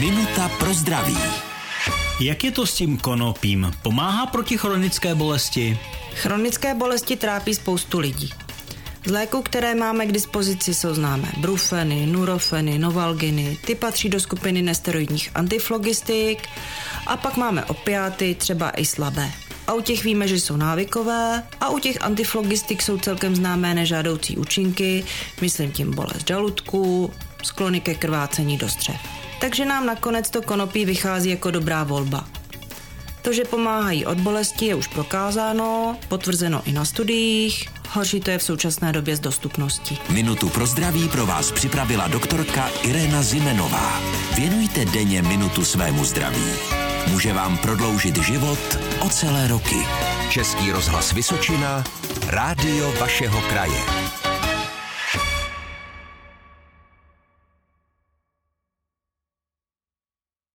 Minuta pro zdraví. Jak je to s tím konopím? Pomáhá proti chronické bolesti? Chronické bolesti trápí spoustu lidí. Z léků, které máme k dispozici, jsou známé brufeny, nurofeny, novalginy, ty patří do skupiny nesteroidních antiflogistik a pak máme opiáty, třeba i slabé. A u těch víme, že jsou návykové a u těch antiflogistik jsou celkem známé nežádoucí účinky, myslím tím bolest žaludku, sklony ke krvácení do střev. Takže nám nakonec to konopí vychází jako dobrá volba. To, že pomáhají od bolesti, je už prokázáno, potvrzeno i na studiích, horší to je v současné době s dostupností. Minutu pro zdraví pro vás připravila doktorka Irena Zimenová. Věnujte denně minutu svému zdraví. Může vám prodloužit život o celé roky. Český rozhlas Vysočina, rádio vašeho kraje.